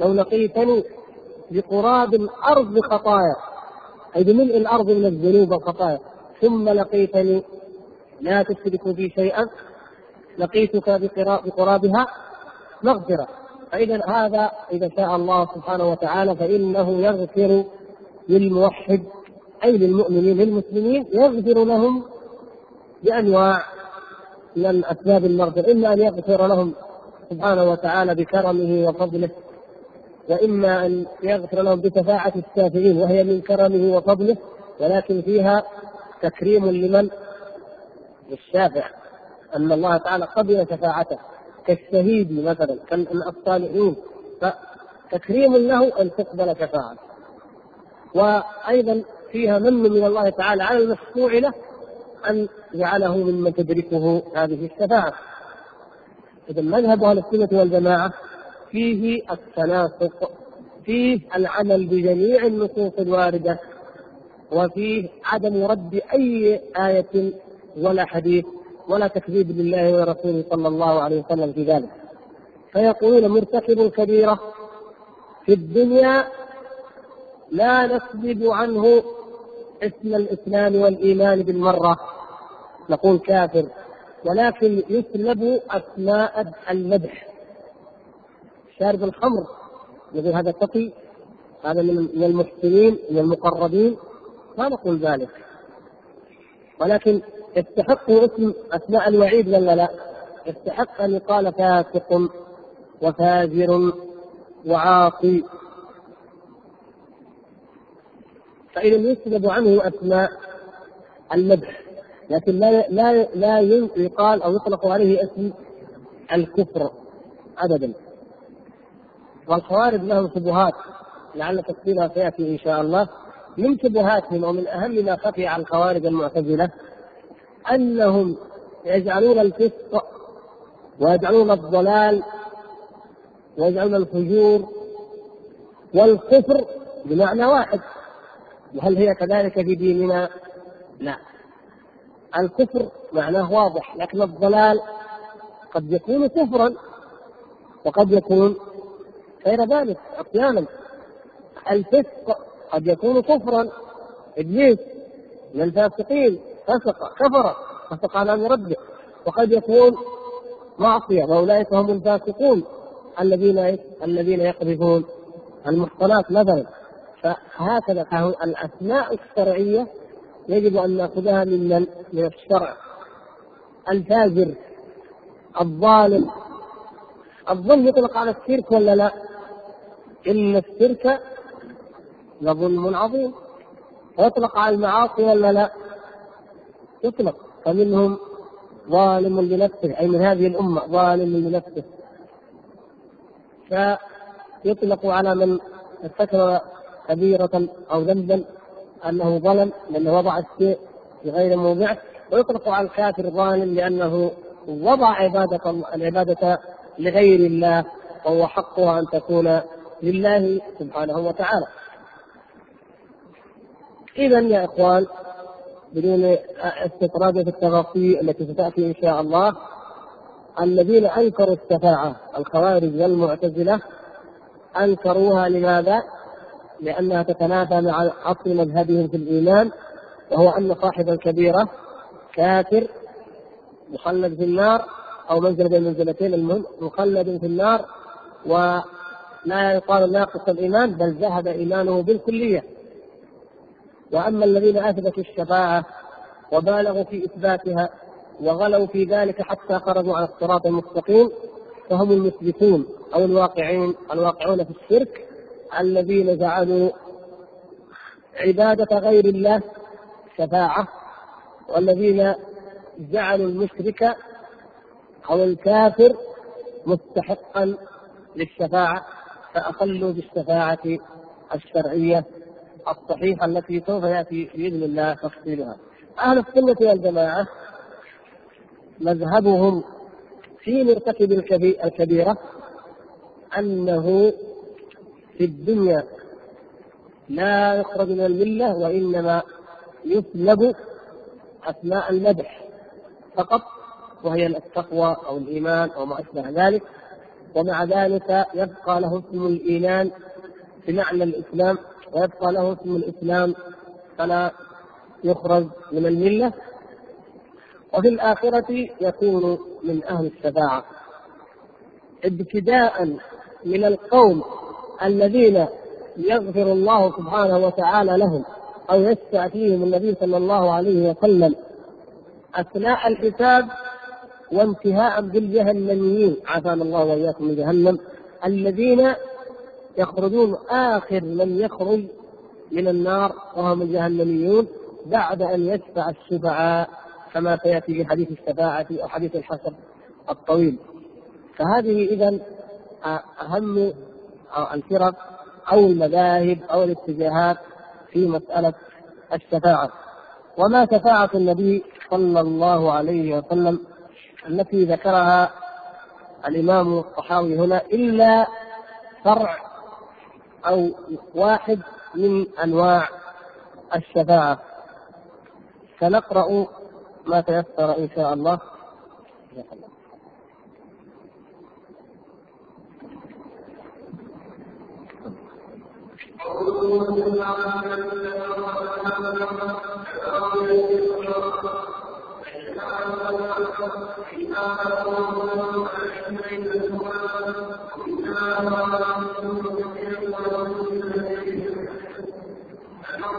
Speaker 1: لو لقيتني بقراب الأرض خطايا أي بملء الأرض من الذنوب والخطايا ثم لقيتني لا تشرك بي شيئا لقيتك بقرابها مغفرة. فإذا هذا إذا شاء الله سبحانه وتعالى فإنه يغفر للموحد أي للمؤمنين للمسلمين يغفر لهم بأنواع من أسباب المغفرة، إما أن يغفر لهم سبحانه وتعالى بكرمه وفضله وإما أن يغفر لهم بشفاعة الشافعين وهي من كرمه وفضله ولكن فيها تكريم لمن؟ للشافع. أن الله تعالى قبل شفاعته. كالشهيد مثلا كالصالحين فتكريم له أن تقبل شفاعته وأيضا فيها من من الله تعالى على المشفوع له أن جعله ممن تدركه هذه الشفاعة. إذا مذهب أهل السنة والجماعة فيه التناسق فيه العمل بجميع النصوص الواردة وفيه عدم رد أي آية ولا حديث ولا تكذيب لله ورسوله صلى الله عليه وسلم في ذلك. فيقولون مرتكب الكبيرة في الدنيا لا نسجد عنه اسم الإسلام والإيمان بالمرة. نقول كافر ولكن يسلب أسماء المدح. شارب الخمر يقول هذا تقي هذا من المحسنين من المقربين ما نقول ذلك. ولكن يستحق اسم أسماء الوعيد ولا لا؟ يستحق أن يقال فاسق وفاجر وعاصي. فإذا يسلب عنه أسماء المدح لكن لا لا لا يقال أو يطلق عليه اسم الكفر أبدا. والخوارج لهم شبهات لعل تفصيلها سيأتي إن شاء الله. من شبهاتهم ومن أهم ما خفي عن الخوارج المعتزلة أنهم يجعلون الفسق ويجعلون الضلال ويجعلون الفجور والكفر بمعنى واحد. وهل هي كذلك في ديننا؟ لا. الكفر معناه واضح لكن الضلال قد يكون كفرا وقد يكون غير ذلك عصيانا الفسق قد يكون كفرا إبليس من الفاسقين. فسق كفر فسق على أمر ربه وقد يكون معصية وأولئك هم الفاسقون الذين الذين يقذفون المحصنات مثلا فهكذا الاسماء الشرعية يجب أن نأخذها من من؟ الشرع الفاجر الظالم الظلم يطلق على الشرك ولا لا؟ إن الشرك لظلم عظيم ويطلق على المعاصي ولا لا؟ يطلق. فمنهم ظالم لنفسه أي من هذه الأمة ظالم لنفسه. فيطلق على من ارتكب كبيرة أو ذنبا أنه ظلم لأنه وضع الشيء في غير موضعه. ويطلق على الكافر ظالم لأنه وضع عبادة العبادة لغير الله وهو حقها أن تكون لله سبحانه وتعالى. إذا يا إخوان بدون استطراد في التفاصيل التي ستأتي إن شاء الله الذين أنكروا الشفاعة الخوارج والمعتزلة أنكروها لماذا؟ لأنها تتنافى مع أصل مذهبهم في الإيمان وهو أن صاحب الكبيرة كافر مخلد في النار أو منزل بين المنزلتين المهم مخلد في النار ولا يقال ناقص الإيمان بل ذهب إيمانه بالكلية وأما الذين أثبتوا الشفاعة وبالغوا في إثباتها وغلوا في ذلك حتى خرجوا على الصراط المستقيم فهم المثبتون أو الواقعين الواقعون في الشرك الذين جعلوا عبادة غير الله شفاعة والذين جعلوا المشرك أو الكافر مستحقا للشفاعة فأخلوا بالشفاعة الشرعية. الصحيحة التي سوف يأتي بإذن الله تفصيلها. أهل السنة والجماعة مذهبهم في مرتكب الكبيرة أنه في الدنيا لا يخرج من الملة وإنما يسلب أثناء المدح فقط وهي التقوى أو الإيمان أو ما أشبه ذلك. ومع ذلك يبقى له اسم الإيمان بمعنى الإسلام ويبقى له اسم الإسلام فلا يخرج من الملة. وفي الآخرة يكون من أهل الشفاعة ابتداء من القوم الذين يغفر الله سبحانه وتعالى لهم أو يشفع فيهم النبي صلى الله عليه وسلم أثناء الحساب وانتهاء بالجهنميين. عافانا الله وإياكم من جهنم. الذين يخرجون آخر من يخرج من النار وهم الجهنميون بعد أن يشفع الشفعاء كما سيأتي في حديث الشفاعه أو حديث الحسب الطويل. فهذه اذا أهم الفرق أو المذاهب أو الاتجاهات في مسألة الشفاعة. وما شفاعة النبي صلى الله عليه وسلم التي ذكرها الإمام الطحاوي هنا إلا فرع أو واحد من أنواع الشفاعة سنقرأ ما تيسر إن شاء الله Thank you.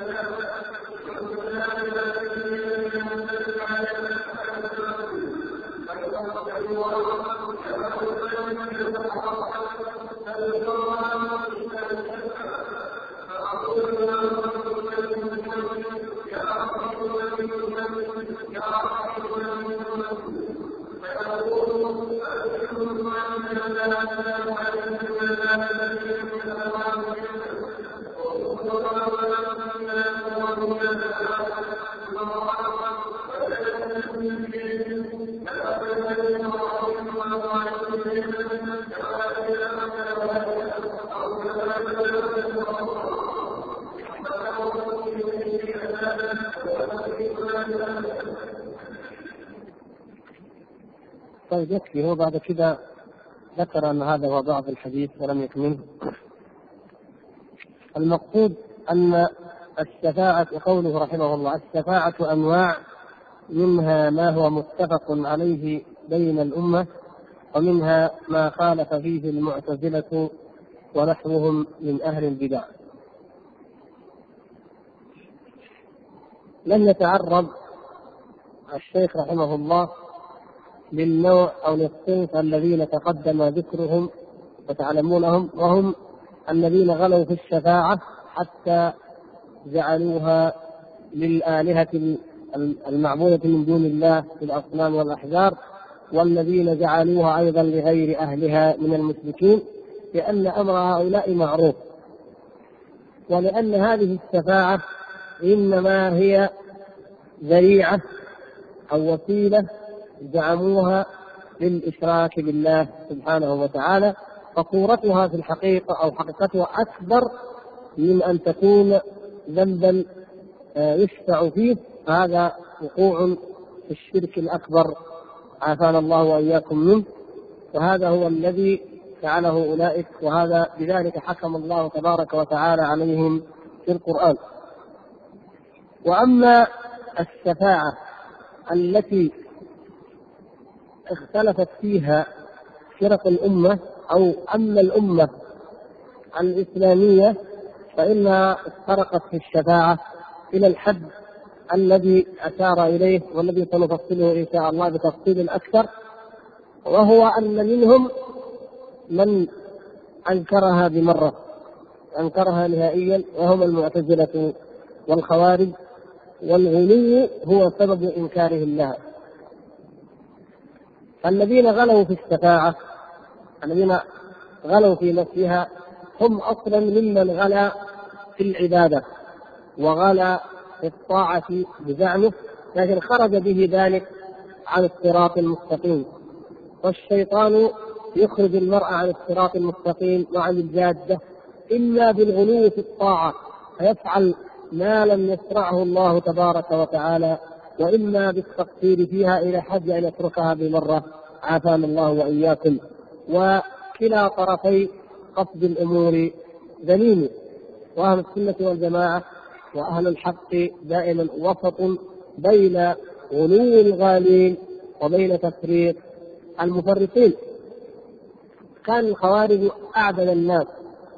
Speaker 1: ಅದರ طيب يكفي. هو بعد كذا ذكر أن هذا هو ضعف الحديث ولم يكمله المقصود أن الشفاعة قوله رحمه الله الشفاعة أنواع منها ما هو متفق عليه بين الأمة ومنها ما خالف فيه المعتزلة ونحوهم من أهل البدع. لم يتعرض الشيخ رحمه الله للنوع أو للصنف الذين تقدم ذكرهم وتعلمونهم وهم الذين غلوا في الشفاعة حتى جعلوها للآلهة المعبودة من دون الله في الأصنام والأحجار والذين جعلوها أيضا لغير أهلها من المشركين لأن أمر هؤلاء معروف. ولأن هذه الشفاعة إنما هي ذريعة أو وسيلة زعموها للإشراك بالله سبحانه وتعالى فصورتها في الحقيقة أو حقيقتها أكبر من أن تكون ذنبا آه، يشفع فيه هذا وقوع في الشرك الأكبر عافانا الله وإياكم منه. وهذا هو الذي فعله أولئك وهذا بذلك حكم الله تبارك وتعالى عليهم في القرآن. وأما الشفاعة التي اختلفت فيها فرق الأمة أو أما الأمة الإسلامية فإنها افترقت في الشفاعة إلى الحد الذي أشار إليه والذي سنفصله إن شاء الله بتفصيل أكثر وهو أن منهم من أنكرها بمرة أنكرها نهائيا وهم المعتزلة والخوارج والغلو هو سبب إنكارهم لها. الذين غلوا في الشفاعة الذين غلوا في نفسها هم أصلا ممن غلا في العبادة وغلا في الطاعة بزعمه لكن خرج به ذلك عن الصراط المستقيم. والشيطان يخرج المرء عن الصراط المستقيم وعن الجادة إما بالغلو في الطاعة فيفعل ما لم يشرعه الله تبارك وتعالى. وإما بالتقصير فيها إلى حد أن يتركها بمرة عافانا الله وإياكم. وكلا طرفي قصد الأمور ذميم وأهل السنة والجماعة وأهل الحق دائما وسط بين غلو الغالين وبين تفريط المفرطين. كان الخوارج أعدل الناس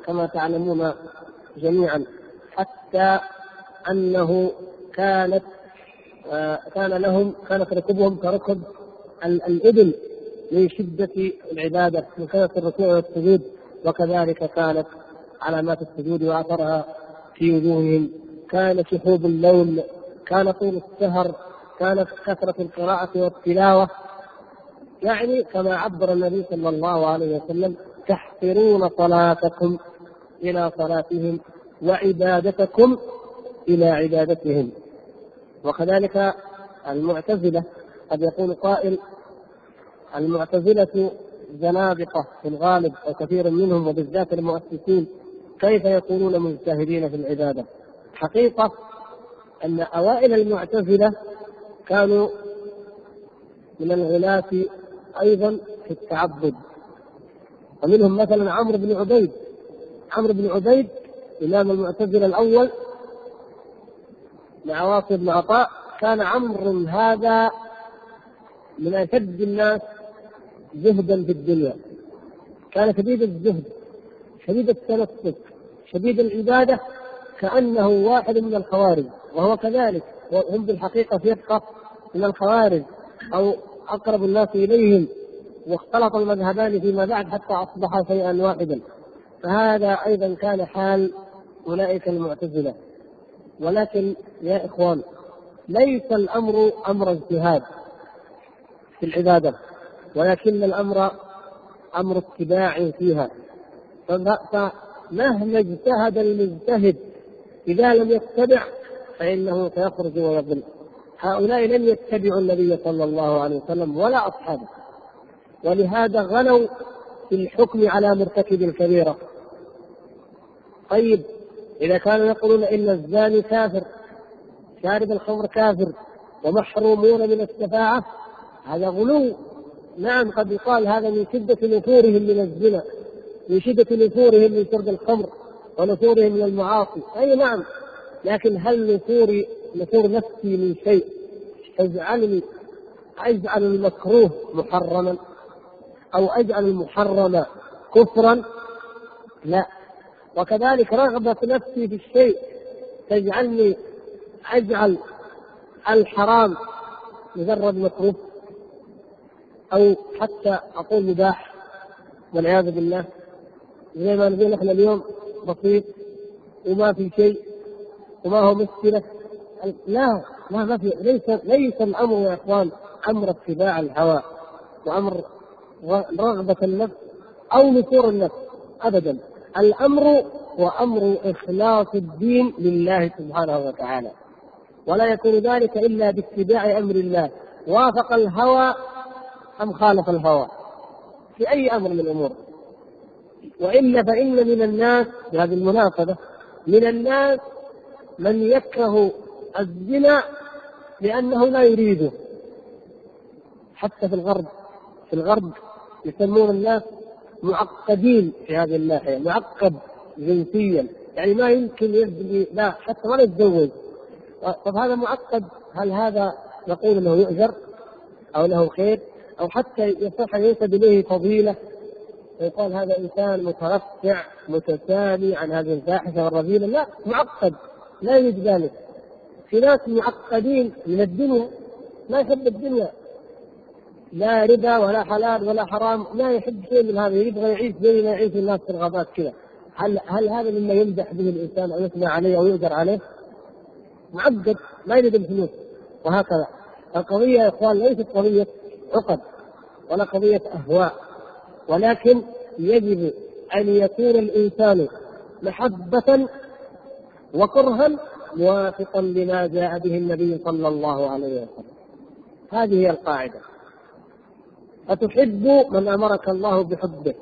Speaker 1: كما تعلمون جميعا حتى أنه كانت كان لهم كانت ركوبهم كركب الإبل من شده العبادة من كثره الركوع والسجود وكذلك كانت علامات السجود وأثرها في وجوههم. كان شحوب اللون كان طول السهر كانت كثرة القراءة والتلاوة. يعني كما عبر النبي صلى الله عليه وسلم تحقرون صلاتكم إلى صلاتهم وعبادتكم إلى عبادتهم. وكذلك المعتزلة قد يقول قائل المعتزلة زنادقة في الغالب أو كثير منهم وبالذات المؤسسين كيف يكونون مجتهدين في العبادة؟ حقيقة أن أوائل المعتزلة كانوا من الغلاة أيضا في التعبد. ومنهم مثلا عمرو بن عبيد. عمرو بن عبيد إمام المعتزلة الأول مع واصل بن عطاء كان عمرو هذا من أشد الناس زهدا في الدنيا. كان شديد الزهد شديد التنفس شديد العبادة كأنه واحد من الخوارج وهو كذلك وهم بالحقيقة فرقة من الخوارج أو أقرب الناس إليهم واختلط المذهبان فيما بعد حتى أصبحا شيئا واحدا. فهذا أيضا كان حال أولئك المعتزلة. ولكن يا إخوان ليس الأمر أمر اجتهاد في العبادة ولكن الأمر أمر اتباع فيها. فمهما اجتهد المجتهد إذا لم يتبع فإنه سيخرج ويضل. هؤلاء لم يتبعوا النبي صلى الله عليه وسلم ولا أصحابه. ولهذا غلوا في الحكم على مرتكب الكبيرة. طيب إذا كانوا يقولون إن الزاني كافر شارب الخمر كافر ومحرومون من الشفاعة هذا غلو. نعم قد يقال هذا من شدة نفورهم من الزنا من شدة نفورهم من شرب الخمر ونفورهم من المعاصي. أي نعم لكن هل نفور نفور نفسي من شيء؟ تجعلني أجعل المكروه محرما؟ أو أجعل المحرم كفرا؟ لا. وكذلك رغبة نفسي في الشيء تجعلني أجعل الحرام مجرد مكروه أو حتى أقول مباح والعياذ بالله. زي ما نقول إحنا اليوم بسيط وما في شيء وما هو مشكلة. لا ما ما في. ليس ليس الأمر يا إخوان أمر اتباع الهوى وأمر رغبة النفس أو نفور النفس ابدا. الأمر هو أمر إخلاص الدين لله سبحانه وتعالى. ولا يكون ذلك إلا باتباع أمر الله. وافق الهوى أم خالف الهوى؟ في أي أمر من الأمور. وإلا فإن من الناس بهذه المناسبه من الناس من يكره الزنا لأنه لا يريده. حتى في الغرب في الغرب يسمون الناس معقدين في هذه الناحية معقد جنسيا. يعني ما يمكن يبدي لا حتى ولا يتزوج. طب هذا معقد؟ هل هذا نقول إنه يؤجر أو له خير؟ أو حتى يصح أن ينسب إليه فضيلة؟ ويقال هذا إنسان مترفع متسامي عن هذه الفاحشه والرذيلة. لا معقد. لا يوجد ذلك. في ناس معقدين من الدنيا ما يحب الدنيا. لا ربا ولا حلال ولا حرام لا يحب شيء من هذا يبغى يعيش زي ما يعيش الناس في الغابات كذا. هل هل هذا مما يمدح به الإنسان أو يثنى عليه أو يؤجر عليه؟ معقد ما يريد الفلوس. وهكذا. القضية يا إخوان ليست قضية عقد ولا قضية أهواء ولكن يجب أن يكون الإنسان محبة وكرها موافقا لما جاء به النبي صلى الله عليه وسلم. هذه هي القاعدة. أتحب من أمرك الله بحبه؟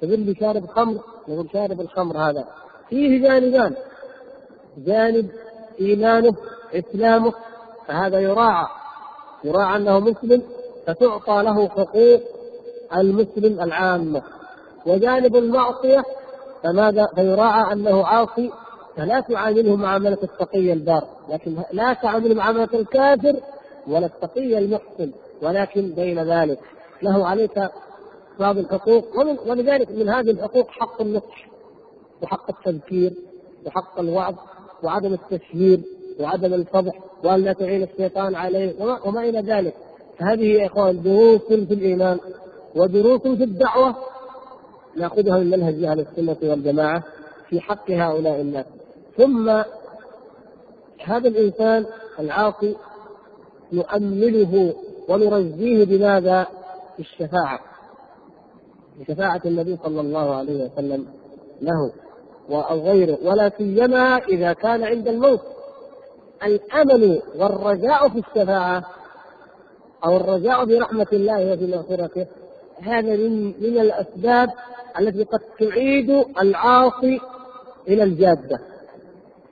Speaker 1: تقول لي شارب خمر؟ يقول شارب الخمر هذا. فيه جانبان. جانب إيمانه إسلامه فهذا يراعى. يراعى أنه مسلم فتعطى له حقوق المسلم العامة. وجانب المعصية فماذا؟ فيراعى أنه عاصي فلا تعامله معاملة التقي البار. لكن لا تعامله معاملة الكافر ولا التقي المحسن. ولكن بين ذلك له عليك بعض الحقوق ولذلك من هذه الحقوق حق النصح وحق التذكير وحق الوعظ وعدم التشهير وعدم الفضح وأن لا تعين الشيطان عليه وما, وما إلى ذلك. فهذه يا إخوان دروس في الإيمان ودروس في الدعوة نأخذها من منهج أهل السنة والجماعة في حق هؤلاء الناس. ثم هذا الإنسان العاصي نؤمله ونرجيه بماذا؟ بالشفاعة. بشفاعة النبي صلى الله عليه وسلم له أو غيره. ولا سيما إذا كان عند الموت. الأمل والرجاء في الشفاعة أو الرجاء برحمة الله وفي مغفرته هذا من من الأسباب التي قد تعيد العاصي إلى الجادة.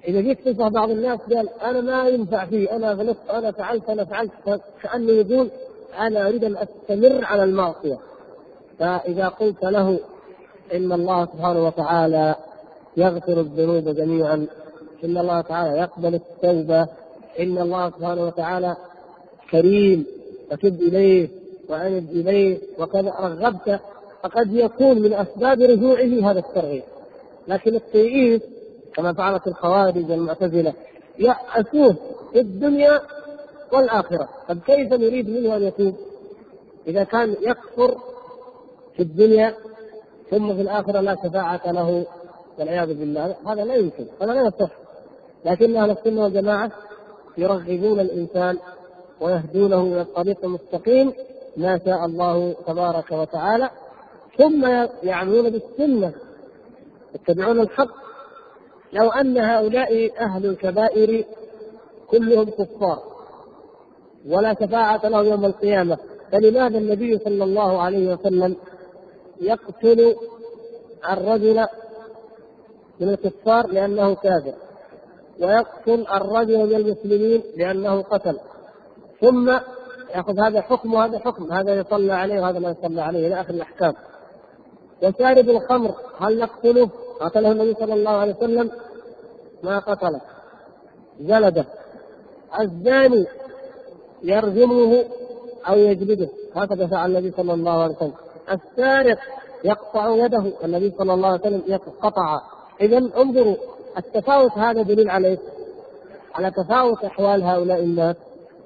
Speaker 1: إذا جيت تنصح بعض الناس قال أنا ما ينفع فيه أنا غلطت أنا فعلت أنا فعلت كانه يقول أنا أريد أن أستمر على المعصية. فإذا قلت له إن الله سبحانه وتعالى يغفر الذنوب جميعا إن الله تعالى يقبل التوبة إن الله سبحانه وتعالى كريم فتب إليه وأنب إليه وكذا رغبت فقد يكون من أسباب رجوعه هذا الترغيب. لكن التيئيس كما فعلت الخوارج والمعتزله يأسوه في الدنيا والآخرة. طب كيف نريد منه أن يتوب إذا كان يكفر في الدنيا ثم في الآخرة لا شفاعة له والعياذ بالله. هذا لا يمكن هذا لا يصح. لكن أهل السنة والجماعة يرغبون الإنسان ويهدونه إلى الطريق المستقيم ما شاء الله تبارك وتعالى. ثم يعملون بالسنة يتبعون الحق. لو أن هؤلاء أهل الكبائر كلهم كفار ولا شفاعة لهم يوم القيامة. فلماذا النبي صلى الله عليه وسلم يقتل الرجل من الكفار لأنه كافر ويقتل الرجل من المسلمين لأنه قتل؟ ثم يأخذ هذا حكم وهذا حكم هذا يصلى عليه وهذا لا يصلى عليه إلى آخر الأحكام. وشارب الخمر هل نقتله؟ قتله النبي صلى الله عليه وسلم ما قتله. جلده. الزاني يرجمه أو يجلده. هكذا فعل النبي صلى الله عليه وسلم. السارق يقطع يده النبي صلى الله عليه وسلم قطع اذا انظروا التفاوت هذا دليل عليه على تفاوت أحوال هؤلاء الناس.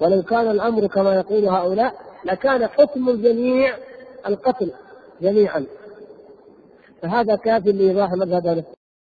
Speaker 1: ولو كان الأمر كما يقول هؤلاء لكان حكم الجميع القتل جميعا. فهذا كاف لايضاح مذهب